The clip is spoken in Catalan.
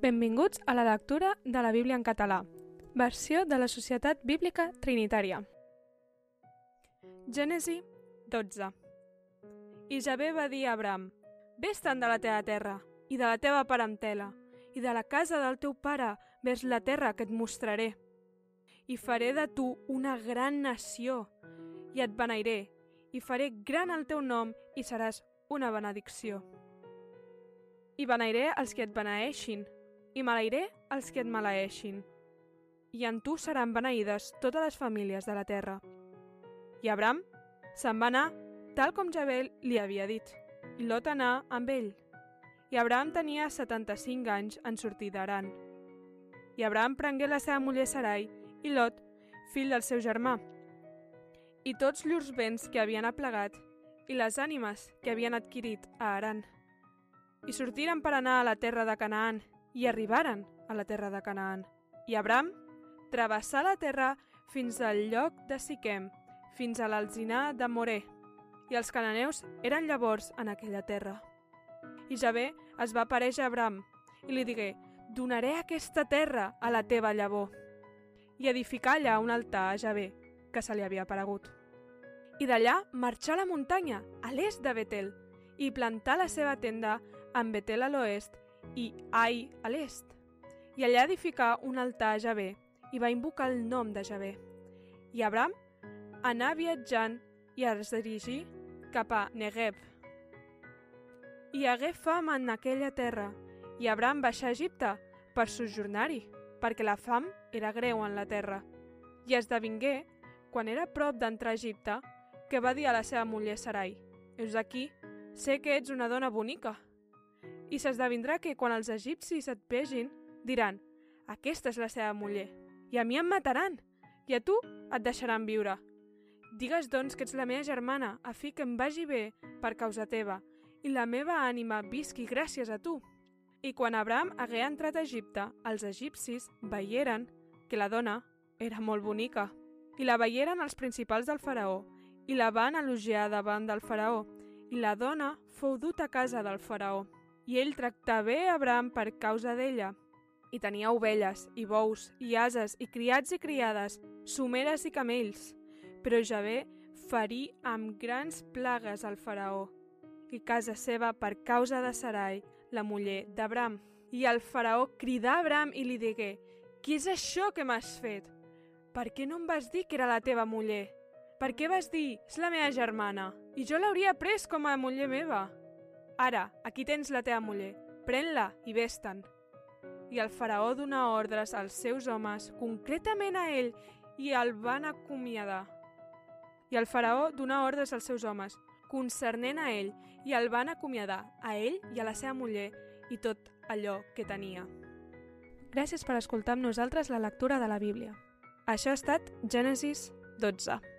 Benvinguts a la lectura de la Bíblia en català, versió de la Societat Bíblica Trinitària. Gènesi 12 I Javé va dir a Abram, Vés-te'n de la teva terra i de la teva parentela i de la casa del teu pare vers la terra que et mostraré. I faré de tu una gran nació i et beneiré i faré gran el teu nom i seràs una benedicció. I beneiré els que et beneeixin, i maleiré els que et maleeixin. I en tu seran beneïdes totes les famílies de la terra. I Abram se'n va anar tal com Jabel li havia dit, i Lot anà amb ell. I Abram tenia 75 anys en sortir d'Aran. I Abram prengué la seva muller Sarai i Lot, fill del seu germà, i tots llurs béns que havien aplegat i les ànimes que havien adquirit a Aran. I sortiren per anar a la terra de Canaan, i arribaren a la terra de Canaan. I Abram travessà la terra fins al lloc de Siquem, fins a l'alzinar de Moré, i els cananeus eren llavors en aquella terra. I Javé es va aparèixer a Abram i li digué, donaré aquesta terra a la teva llavor. I edificà allà un altar a Javé, que se li havia aparegut. I d'allà marxà a la muntanya, a l'est de Betel, i plantà la seva tenda en Betel a l'oest i Ai a l'est. I allà edificà un altar a Javé i va invocar el nom de Javé. I Abram anà viatjant i es dirigí cap a Negev. I hagué fam en aquella terra, i Abram baixà a Egipte per sojornar-hi, perquè la fam era greu en la terra. I esdevingué, quan era prop d'entrar a Egipte, que va dir a la seva muller Sarai, «Eus aquí, sé que ets una dona bonica». I s'esdevindrà que quan els egipcis et vegin, diran, «Aquesta és la seva muller, i a mi em mataran, i a tu et deixaran viure». Digues, doncs, que ets la meva germana, a fi que em vagi bé per causa teva, i la meva ànima visqui gràcies a tu. I quan Abraham hagué entrat a Egipte, els egipcis veieren que la dona era molt bonica, i la veieren els principals del faraó, i la van elogiar davant del faraó, i la dona fou dut a casa del faraó. I ell tractà bé Abraham per causa d'ella, i tenia ovelles, i bous, i ases, i criats i criades, someres i camells, però Javé ferí amb grans plagues al faraó i casa seva per causa de Sarai, la muller d'Abram. I el faraó cridà a Abram i li digué, «Qui és això que m'has fet? Per què no em vas dir que era la teva muller? Per què vas dir, és la meva germana? I jo l'hauria pres com a muller meva. Ara, aquí tens la teva muller, pren-la i vés-te'n. I el faraó donà ordres als seus homes, concretament a ell, i el van acomiadar. I el faraó donà ordres als seus homes, concernent a ell, i el van acomiadar, a ell i a la seva muller, i tot allò que tenia. Gràcies per escoltar amb nosaltres la lectura de la Bíblia. Això ha estat Gènesis 12.